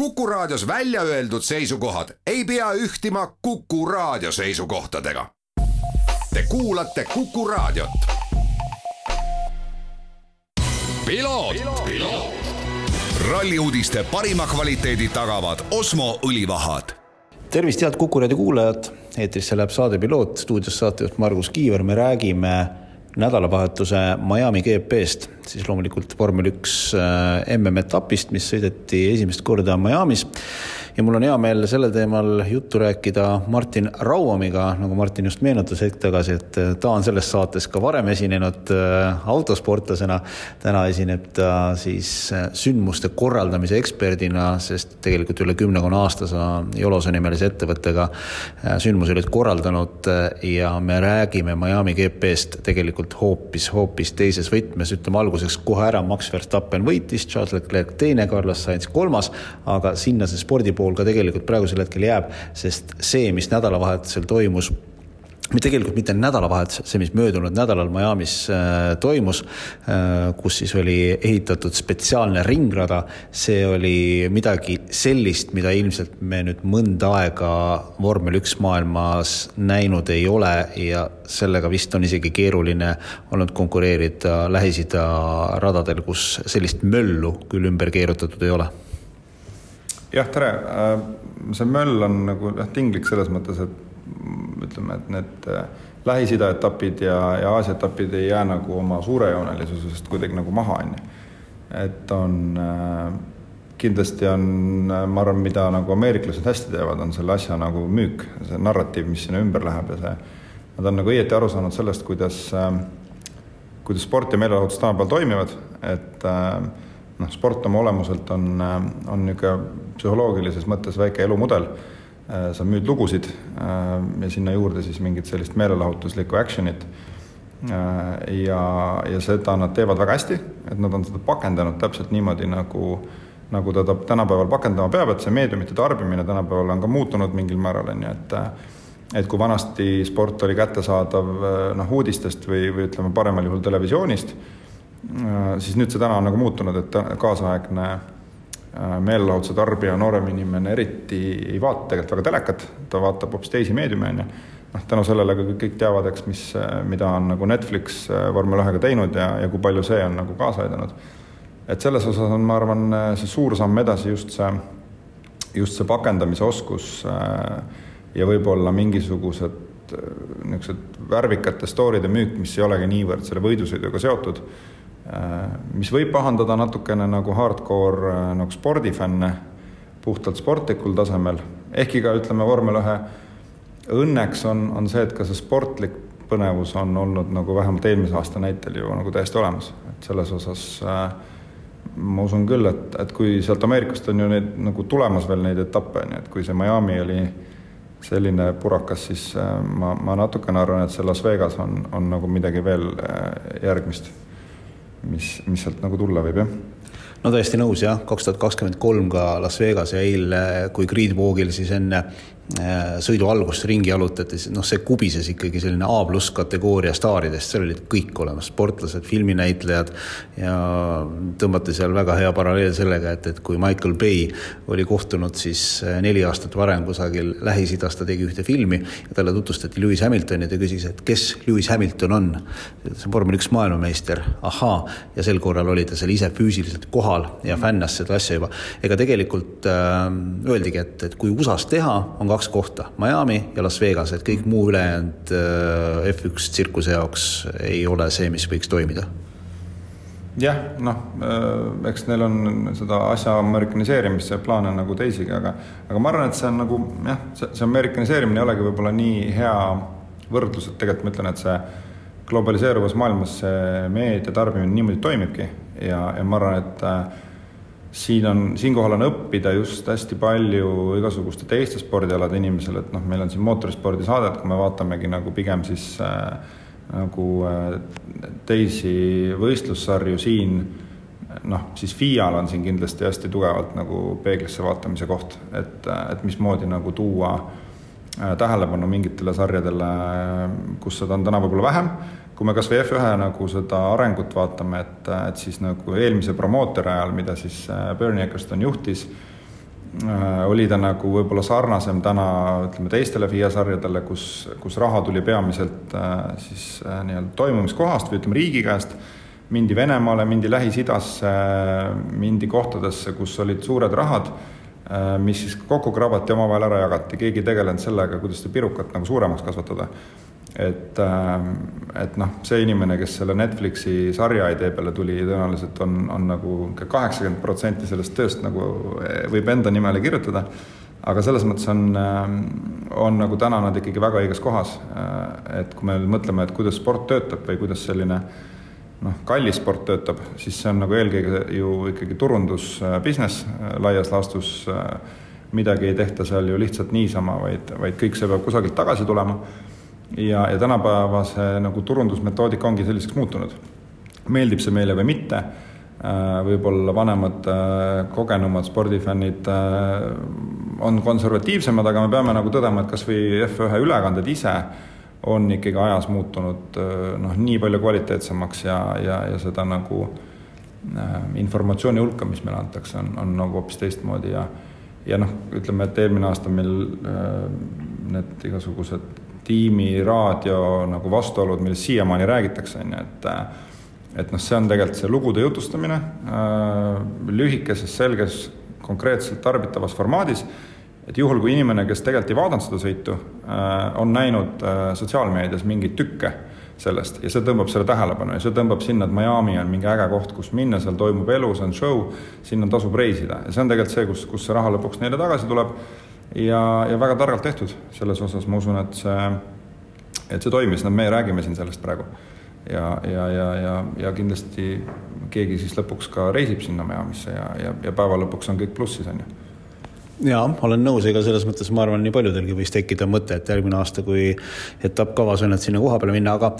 Kuku Raadios välja öeldud seisukohad ei pea ühtima Kuku Raadio seisukohtadega. Te kuulate Kuku Raadiot. ralli uudiste parima kvaliteedi tagavad Osmo õlivahad. Tervist, head Kuku raadio kuulajad, eetrisse läheb saade Piloot, stuudios saatejuht Margus Kiiver, me räägime nädalavahetuse Miami GP-st, siis loomulikult vormel üks äh, MM-etapist, mis sõideti esimest korda Miami's ja mul on hea meel sellel teemal juttu rääkida Martin Rauamiga, nagu Martin just meenutas hetk tagasi, et äh, ta on selles saates ka varem esinenud äh, autosportlasena. täna esineb ta siis sündmuste korraldamise eksperdina, sest tegelikult üle kümnekonna aasta sa Jolose nimelise ettevõttega sündmusi olid korraldanud ja me räägime Miami GP-st tegelikult hoopis, hoopis teises võtmes, ütleme alguseks kohe ära, Max Verstappen võitis, Charles Leclerc teine, Carlos Sainz kolmas, aga sinna see spordipool ka tegelikult praegusel hetkel jääb, sest see, mis nädalavahetusel toimus tegelikult mitte nädalavahetus, see, mis möödunud nädalal Miami's äh, toimus äh,, kus siis oli ehitatud spetsiaalne ringrada, see oli midagi sellist, mida ilmselt me nüüd mõnda aega vormel üks maailmas näinud ei ole ja sellega vist on isegi keeruline olnud konkureerida Lähis-Ida radadel, kus sellist möllu küll ümber keerutatud ei ole. Jah, tere, äh, see möll on nagu jah, tinglik selles mõttes, et ütleme, et need äh, Lähis-Ida etapid ja, ja Aasia etapid ei jää nagu oma suurejoonelisusest kuidagi nagu maha, on ju. et on äh, kindlasti on, äh, ma arvan, mida nagu ameeriklased hästi teevad, on selle asja nagu müük, see narratiiv, mis sinna ümber läheb ja see, nad on nagu õieti aru saanud sellest, kuidas, kuidas sport ja meelelahutus tänapäeval toimivad, et noh, sport oma olemuselt on, on niisugune psühholoogilises mõttes väike elumudel Äh, sa müüd lugusid äh, ja sinna juurde siis mingit sellist meelelahutuslikku action'it. Äh, ja, ja seda nad teevad väga hästi, et nad on seda pakendanud täpselt niimoodi, nagu, nagu ta tänapäeval pakendama peab, et see meediumite tarbimine tänapäeval on ka muutunud mingil määral, on ju, et et kui vanasti sport oli kättesaadav noh, uudistest või, või ütleme, paremal juhul televisioonist, siis nüüd see täna on nagu muutunud, et kaasaegne Äh, meelelahutuse tarbija, noorem inimene eriti ei vaata tegelikult väga telekat, ta vaatab hoopis teisi meediume, on ju. noh, tänu sellele ka kõik teavad, eks, mis, mida on nagu Netflix äh, vormel ühega teinud ja, ja kui palju see on nagu kaasa aidanud. et selles osas on, ma arvan, see suur samm edasi just see, just see pakendamise oskus äh, ja võib-olla mingisugused niisugused värvikate story'de müük, mis ei olegi niivõrd selle võidusõiduga seotud Äh, mis võib pahandada natukene nagu hardcore äh, nagu spordifänne puhtalt sportlikul tasemel, ehkki ka ütleme, vormel ühe õnneks on, on see, et ka see sportlik põnevus on olnud nagu vähemalt eelmise aasta näitel ju nagu täiesti olemas, et selles osas äh, ma usun küll, et, et kui sealt Ameerikast on ju neid nagu tulemas veel neid etappe, on ju, et kui see Miami oli selline purakas, siis äh, ma, ma natukene arvan, et see Las Vegas on, on nagu midagi veel äh, järgmist mis, mis sealt nagu tulla võib, jah. No täiesti nõus jah, kaks tuhat kakskümmend kolm ka Las Vegas ja eile, kui Gridwalkil siis enne sõidu algust ringi jalutati, noh, see kubises ikkagi selline A pluss kategooria staaridest, seal olid kõik olemas, sportlased, filminäitlejad ja tõmmati seal väga hea paralleel sellega, et, et kui Michael Bay oli kohtunud siis äh, neli aastat varem kusagil Lähis-Idas, ta tegi ühte filmi ja talle tutvustati Lewis Hamiltonit ja küsis, et kes Lewis Hamilton on. see on vormel üks maailmameister, ahaa, ja sel korral oli ta seal ise füüsiliselt kohal ja fännas seda asja juba. ega tegelikult äh, öeldigi, et, et kui USA-s teha, on kaks kaks kohta, Miami ja Las Vegas, et kõik muu ülejäänud äh, F1 tsirkuse jaoks ei ole see, mis võiks toimida. Jah, noh, äh, eks neil on seda asja amerikaniseerimise plaane nagu teisigi, aga, aga ma arvan, et see on nagu jah, see, see amerikaniseerimine ei olegi võib-olla nii hea võrdlus, et tegelikult ma ütlen, et see globaliseeruvas maailmas see meedia tarbimine niimoodi toimibki ja, ja ma arvan, et äh, siin on, siinkohal on õppida just hästi palju igasuguste teiste spordialade inimesel, et noh, meil on siin mootorispordisaadet, kui me vaatamegi nagu pigem siis äh, nagu äh, teisi võistlussarju siin, noh, siis FIA-l on siin kindlasti hästi tugevalt nagu peeglisse vaatamise koht, et, et mismoodi nagu tuua äh, tähelepanu mingitele sarjadele, kus seda on täna võib-olla vähem. Kui me kas või F1 nagu seda arengut vaatame, et, et siis nagu eelmise promootori ajal, mida siis äh, Bernie Eccleston juhtis, oli ta nagu võib-olla sarnasem täna ütleme teistele FIA sarjadele, kus, kus raha tuli peamiselt siis nii-öelda toimumiskohast või ütleme riigi käest, mindi Venemaale, mindi Lähis-Idasse, mindi kohtadesse, kus olid suured rahad. Äh, mis siis kokku krabati, omavahel ära jagati, keegi ei tegelenud sellega, kuidas seda pirukat nagu suuremaks kasvatada. et, äh, et noh, see inimene, kes selle Netflixi sarja idee peale tuli, tõenäoliselt on, on nagu kaheksakümmend protsenti sellest tööst nagu eh, võib enda nimele kirjutada. aga selles mõttes on, äh, on nagu täna nad ikkagi väga õiges kohas. et kui me mõtleme, et kuidas sport töötab või kuidas selline äh, noh, kallis sport töötab, siis see on nagu eelkõige ju ikkagi turundus business äh, laias laastus. Äh, midagi ei tehta seal ju lihtsalt niisama, vaid, vaid kõik see peab kusagilt tagasi tulema. ja, ja tänapäeva see nagu turundusmetoodika ongi selliseks muutunud. meeldib see meile või mitte, äh, võib-olla vanemad kogenumad spordifännid on konservatiivsemad, aga me peame nagu tõdema, et kas või F1 ülekanded ise on ikkagi ajas muutunud noh, nii palju kvaliteetsemaks ja, ja, ja seda nagu äh, informatsiooni hulka, mis meile antakse, on, on nagu hoopis teistmoodi ja ja noh, ütleme, et eelmine aasta meil äh, need igasugused tiimiraadio nagu vastuolud, millest siiamaani räägitakse, on ju, et et noh, see on tegelikult see lugude jutustamine äh, lühikeses, selges, konkreetselt tarbitavas formaadis et juhul, kui inimene, kes tegelikult ei vaadanud seda sõitu, äh, on näinud äh, sotsiaalmeedias mingeid tükke sellest ja see tõmbab selle tähelepanu ja see tõmbab sinna, et Miami on mingi äge koht, kus minna, seal toimub elu, see on show, sinna tasub reisida ja see on tegelikult see, kus, kus see raha lõpuks neile tagasi tuleb. ja, ja väga targalt tehtud selles osas, ma usun, et see, et see toimis, no me räägime siin sellest praegu. ja, ja, ja, ja, ja kindlasti keegi siis lõpuks ka reisib sinna Miami'sse ja, ja, ja päeva lõpuks on kõik plussis, on ju jaa, olen nõus, ega selles mõttes ma arvan, nii paljudelgi võis tekkida mõte, et järgmine aasta, kui etapp kavas on, et sinna koha peale minna, aga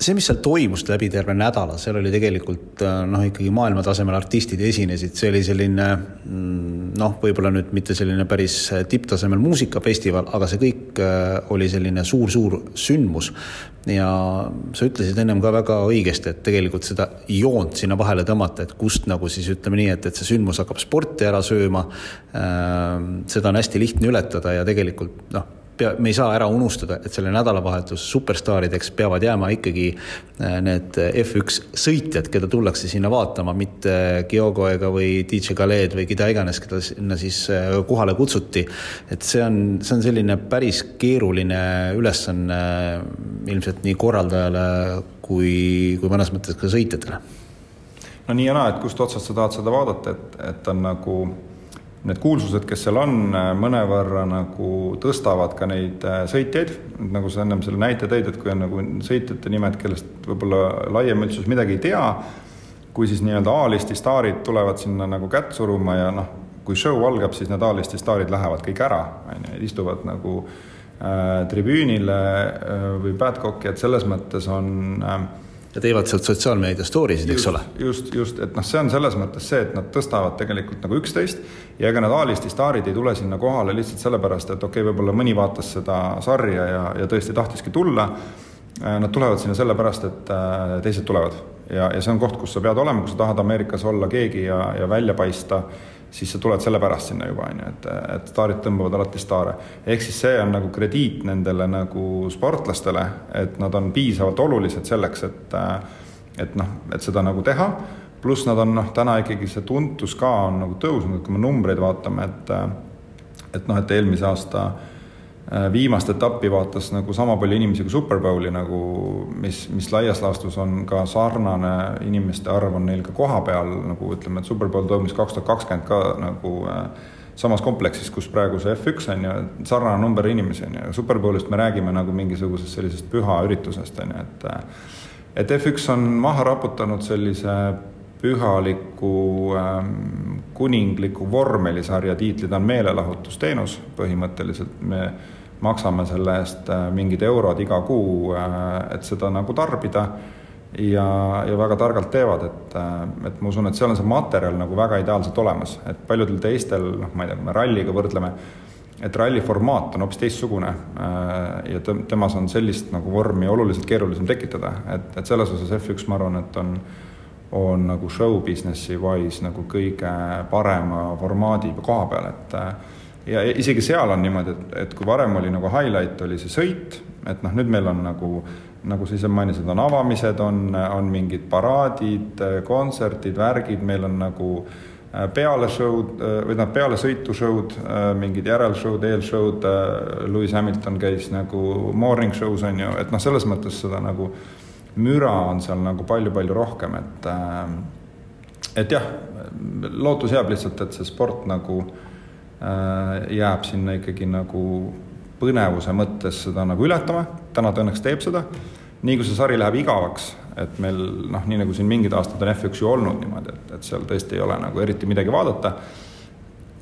see, mis seal toimus läbi terve nädala, seal oli tegelikult äh, noh, ikkagi maailmatasemel artistid esinesid, see oli selline mm, noh, võib-olla nüüd mitte selline päris tipptasemel muusikafestival, aga see kõik äh, oli selline suur-suur sündmus. ja sa ütlesid ennem ka väga õigesti, et tegelikult seda joont sinna vahele tõmmata, et kust nagu siis ütleme nii, et, et see sündmus hakkab sporti ära sööma. Äh, seda on hästi lihtne ületada ja tegelikult noh pea, me ei saa ära unustada, et selle nädalavahetuse superstaarideks peavad jääma ikkagi äh, need F1 sõitjad, keda tullakse sinna vaatama, mitte Kyogo ega või DJ Khaled või keda iganes, keda sinna siis äh, kohale kutsuti. et see on, see on selline päris keeruline ülesanne ilmselt nii korraldajale kui, kui mõnes mõttes ka sõitjatele. no nii ja naa, et kust otsast sa tahad seda vaadata, et, et on nagu need kuulsused, kes seal on, mõnevõrra nagu tõstavad ka neid äh, sõitjaid, nagu sa ennem selle näite tõid, et kui on nagu sõitjate nimed, kellest võib-olla laiem üldsus midagi ei tea, kui siis nii-öelda A-listi staarid tulevad sinna nagu kätt suruma ja noh, kui show algab, siis need A-listi staarid lähevad kõik ära, on ju, istuvad nagu äh, tribüünile äh, või Badcocki, et selles mõttes on äh, ja teevad sealt sotsiaalmeedia story sid, eks ole. just, just, et noh, see on selles mõttes see, et nad tõstavad tegelikult nagu üksteist ja ega need A-listi staarid ei tule sinna kohale lihtsalt sellepärast, et okei okay,, võib-olla mõni vaatas seda sarja ja, ja tõesti tahtiski tulla. Äh, nad tulevad sinna sellepärast, et äh, teised tulevad ja, ja see on koht, kus sa pead olema, kui sa tahad Ameerikas olla keegi ja, ja välja paista siis sa tuled sellepärast sinna juba, on ju, et, et staarid tõmbavad alati staare. ehk siis see on nagu krediit nendele nagu sportlastele, et nad on piisavalt olulised selleks, et et noh, et seda nagu teha, pluss nad on noh, täna ikkagi see tuntus ka on nagu tõusnud, kui me numbreid vaatame, et et noh, et eelmise aasta äh, viimast etappi vaatas nagu sama palju inimesi kui Superbowli nagu, mis, mis laias laastus on ka sarnane, inimeste arv on neil ka kohapeal nagu ütleme, et Superbowl toimus kaks tuhat kakskümmend ka nagu äh, samas kompleksis, kus praegu see F1 on ju, sarnane number inimesi on ju, Superbowlist me räägime nagu mingisugusest sellisest püha üritusest on ju, et äh, et F1 on maha raputanud sellise pühaliku ähm, kuningliku vormelisarja tiitli, ta on meelelahutusteenus. Põhimõtteliselt, me maksame selle eest äh, mingid eurod iga kuu, äh, et seda nagu tarbida. Ja, ja väga targalt teevad, et, äh, et ma usun, et seal on see materjal nagu väga ideaalselt olemas, et paljudel teistel, noh, ma ei tea, kui me ralliga võrdleme, et ralli formaat on hoopis teistsugune ja temas on sellist nagu vormi oluliselt keerulisem tekitada, et, et selles osas F1, ma arvan, et on on nagu show business'i wise nagu kõige parema formaadi koha peal, et ja isegi seal on niimoodi, et, et kui varem oli nagu highlight, oli see sõit, et noh, nüüd meil on nagu, nagu sa ise mainisid, on avamised, on, on mingid paraadid, kontserdid, värgid, meil on nagu äh, peale show'd äh, või tähendab, peale sõitu show'd, äh, mingid järelshow'd, eelshow'd, Lewis Hamilton käis nagu morning show's on ju, et noh, selles mõttes seda nagu müra on seal nagu palju-palju rohkem, et et jah, lootus jääb lihtsalt, et see sport nagu äh, Äh, jääb sinna ikkagi nagu põnevuse mõttes seda nagu ületama, täna ta õnneks teeb seda, nii kui see sari läheb igavaks, et meil noh, nii nagu siin mingid aastad on F1 ju olnud niimoodi, et, et seal tõesti ei ole nagu eriti midagi vaadata,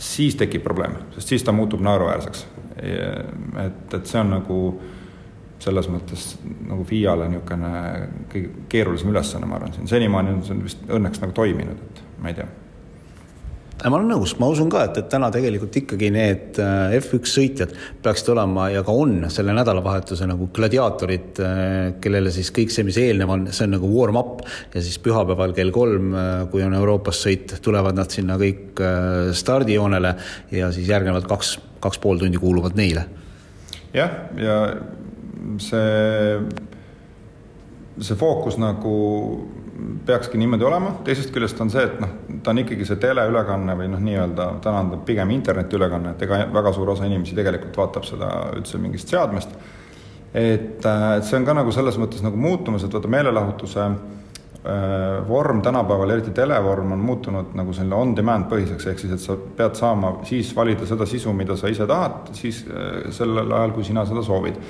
siis tekib probleem, sest siis ta muutub naeruväärseks. et, et see on nagu selles mõttes nagu FIA-le niisugune kõige keerulisem ülesanne, ma arvan, siin. Senimaani on see vist õnneks nagu toiminud, et ma ei tea. Ma olen nõus, ma usun ka, et, et täna tegelikult ikkagi need äh, F1 sõitjad peaksid olema ja ka on selle nädalavahetuse nagu gladiaatorid, äh, kellele siis kõik see, mis eelnev on, see on nagu warm-up ja siis pühapäeval kell kolm, äh, kui on Euroopas sõit, tulevad nad sinna kõik stardijoonele ja siis järgnevad kaks, kaks pool tundi kuuluvad neile. jah, ja see, see fookus nagu peakski niimoodi olema, teisest küljest on see, et noh, ta on ikkagi see teleülekanne või noh, nii-öelda täna on ta pigem internetiülekanne, et ega väga suur osa inimesi tegelikult vaatab seda üldse mingist seadmest. et, et see on ka nagu selles mõttes nagu muutumas, et vaata meelelahutuse äh, vorm tänapäeval, eriti televorm, on muutunud nagu selline on-demand põhiseks, ehk siis, et sa pead saama siis valida seda sisu, mida sa ise tahad, siis äh, sellel ajal, kui sina seda soovid.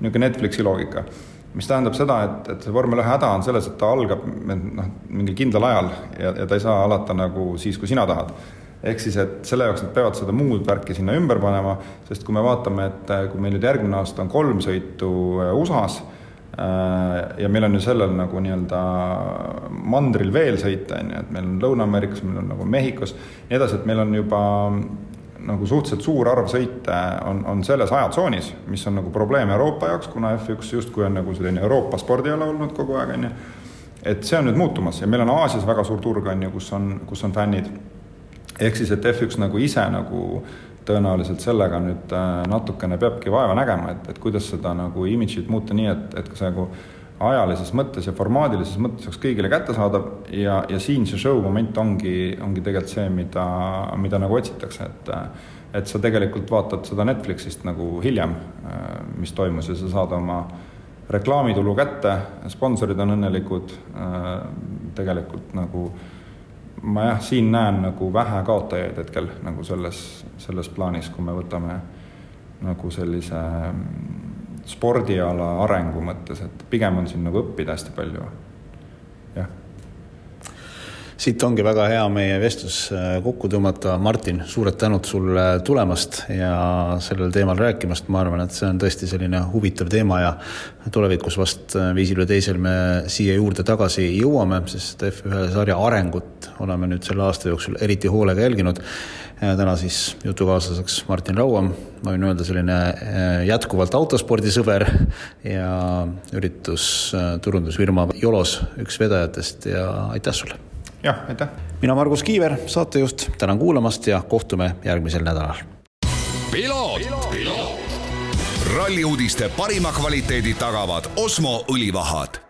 Niisugune Netflixi loogika mis tähendab seda, et, et see vormel ühe häda on selles, et ta algab noh, mingil kindlal ajal ja, ja ta ei saa alata nagu siis, kui sina tahad. ehk siis, et selle jaoks nad peavad seda muud värki sinna ümber panema, sest kui me vaatame, et kui meil nüüd järgmine aasta on kolm sõitu äh, USA-s äh, ja meil on ju sellel nagu nii-öelda mandril veel sõita, on ju, et meil on Lõuna-Ameerikas, meil on nagu Mehhikos, nii edasi, et meil on juba nagu suhteliselt suur arv sõite on, on selles ajatsoonis, mis on nagu probleem Euroopa jaoks, kuna F1 justkui on nagu selline Euroopa spordiala olnud kogu aeg, on ju. et see on nüüd muutumas ja meil on Aasias väga suur turg, on ju, kus on, kus on fännid. ehk siis, et F1 nagu ise nagu tõenäoliselt sellega nüüd äh, natukene peabki vaeva nägema, et, et kuidas seda nagu imidžit muuta nii, et, et ka see nagu ajalises mõttes ja formaadilises mõttes oleks kõigile kättesaadav ja, ja siin see show moment ongi, ongi tegelikult see, mida, mida nagu otsitakse, et et sa tegelikult vaatad seda Netflixist nagu hiljem, mis toimus ja sa saad oma reklaamitulu kätte, sponsorid on õnnelikud, tegelikult nagu ma jah, siin näen nagu vähe kaotajaid hetkel nagu selles, selles plaanis, kui me võtame nagu sellise spordiala arengu mõttes, et pigem on siin nagu õppida hästi palju, siit ongi väga hea meie vestlus äh, kokku tõmmata. Martin, suured tänud sulle tulemast ja sellel teemal rääkimast, ma arvan, et see on tõesti selline huvitav teema ja tulevikus vast äh, viisil või teisel me siia juurde tagasi jõuame, sest F1 sarja arengut oleme nüüd selle aasta jooksul eriti hoolega jälginud täna siis jutukaaslaseks Martin Rauam, ma võin öelda selline äh, jätkuvalt autospordisõber ja üritusturundusfirma Jolos üks vedajatest ja aitäh sulle! Jah, aitäh! mina, Margus Kiiver, saatejuht, tänan kuulamast ja kohtume järgmisel nädalal. ralli uudiste parima kvaliteedi tagavad Osmo õlivahad